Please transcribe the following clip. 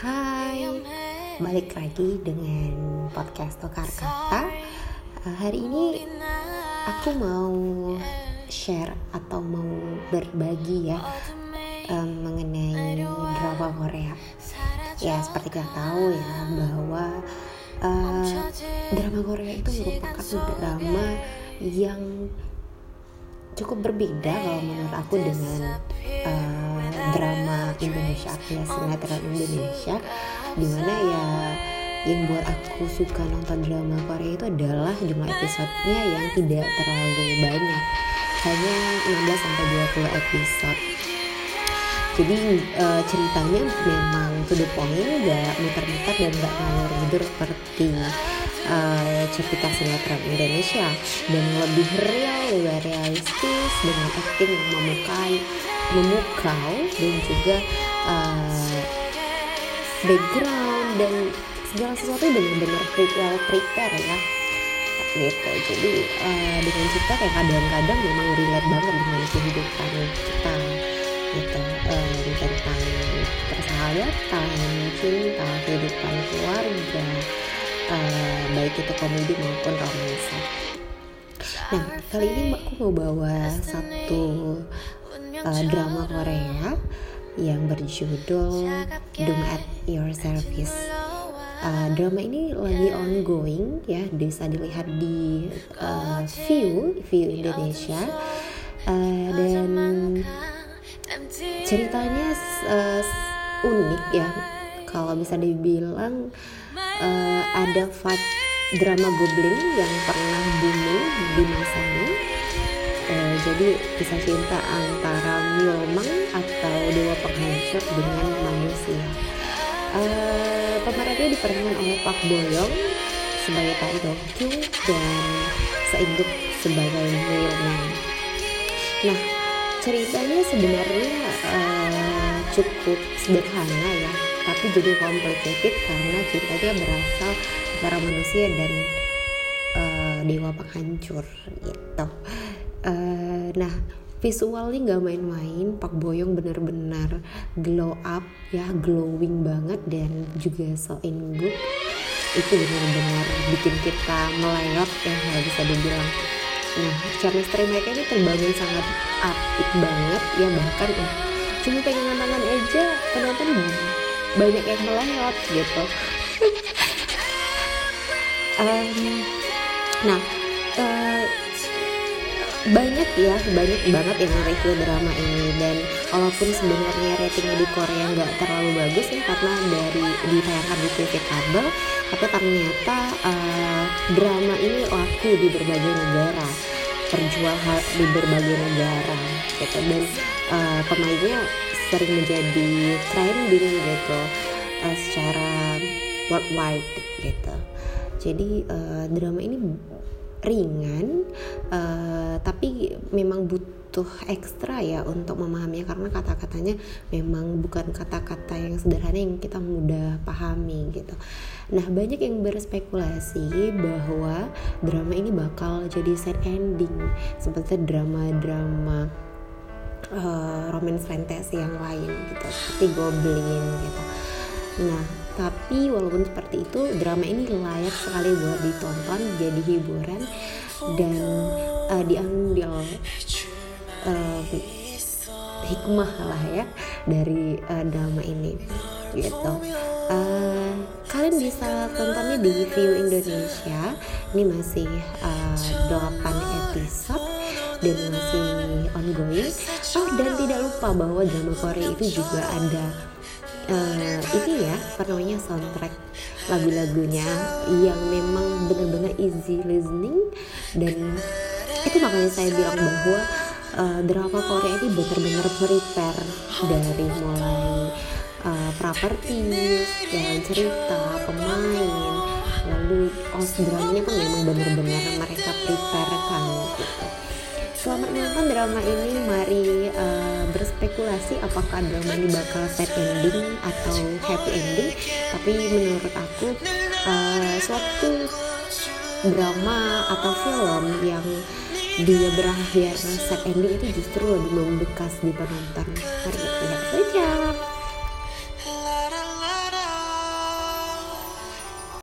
Hai, balik lagi dengan podcast Tokar Kata. Uh, hari ini aku mau share atau mau berbagi ya um, mengenai drama Korea. Ya seperti kita tahu ya bahwa uh, drama Korea itu merupakan drama yang cukup berbeda kalau menurut aku dengan uh, Indonesia ya sinetron Indonesia di mana ya yang buat aku suka nonton drama Korea itu adalah jumlah episodenya yang tidak terlalu banyak. Hanya 16 sampai 20 episode. Jadi uh, ceritanya memang to the point gak muter-muter dan gak ngalor ngidur seperti uh, cerita sinetron Indonesia. Dan lebih real, lebih realistis dengan acting yang memukai, memukau dan juga uh, background dan segala sesuatu benar-benar well prepare ya gitu jadi uh, dengan cerita kayak kadang-kadang memang relate banget dengan kehidupan kita gitu um, tentang persahabatan cinta kehidupan keluarga uh, baik itu komedi maupun romansa. Nah kali ini aku mau bawa satu uh, drama Korea yang berjudul Doom at Your Service. Uh, drama ini lagi ongoing ya bisa dilihat di uh, View View Indonesia. Uh, dan ceritanya uh, unik ya. Kalau bisa dibilang uh, ada vibe drama goblin yang pernah booming di masa ini jadi kisah cinta antara Myomang atau dewa penghancur dengan manusia. Uh, pemerannya diperankan oleh Pak Boyong sebagai Pak Dong Kyung dan Seinduk sebagai Myomang nah ceritanya sebenarnya uh, cukup sederhana ya tapi jadi complicated karena ceritanya berasal antara manusia dan uh, dewa penghancur gitu. Uh, nah visualnya nggak main-main Pak Boyong bener-bener glow up ya glowing banget dan juga so in good. Itu benar-benar bikin kita melewat ya nggak bisa dibilang. Nah chemistry mereka ini terbangun sangat apik banget ya bahkan uh, cuma pengen tangan aja penonton banyak yang melewat gitu. Um, nah uh, banyak ya banyak banget yang review drama ini. Dan walaupun sebenarnya ratingnya di Korea nggak terlalu bagus ya karena dari ditayangkan di TV kabel tapi ternyata uh, drama ini laku di berbagai negara terjual di berbagai negara gitu. Dan uh, pemainnya sering menjadi trending gitu uh, secara worldwide gitu. Jadi uh, drama ini ringan uh, tapi memang butuh ekstra ya untuk memahaminya karena kata-katanya memang bukan kata-kata yang sederhana yang kita mudah pahami gitu. Nah banyak yang berspekulasi bahwa drama ini bakal jadi sad ending seperti drama-drama uh, romance fantasy yang lain gitu seperti Goblin gitu. Nah tapi walaupun seperti itu drama ini layak sekali buat ditonton jadi hiburan dan uh, diambil uh, hikmah lah ya dari uh, drama ini gitu. Uh, kalian bisa tontonnya di View Indonesia. Ini masih uh, 8 episode dan masih ongoing. Oh dan tidak lupa bahwa drama Korea itu juga ada uh, ini ya apa namanya soundtrack lagu-lagunya yang memang benar-benar easy listening dan itu makanya saya bilang bahwa uh, drama Korea ini benar-benar prepare dari mulai uh, properties, jalan cerita, pemain, lalu host dramanya pun memang benar-benar mereka prepare kan gitu. Selamat menonton drama ini. Mari uh, berspekulasi apakah drama ini bakal sad ending atau happy ending. Tapi menurut aku uh, suatu drama atau film yang dia berakhir sad ending itu justru lebih membekas di penonton mari kita lihat saja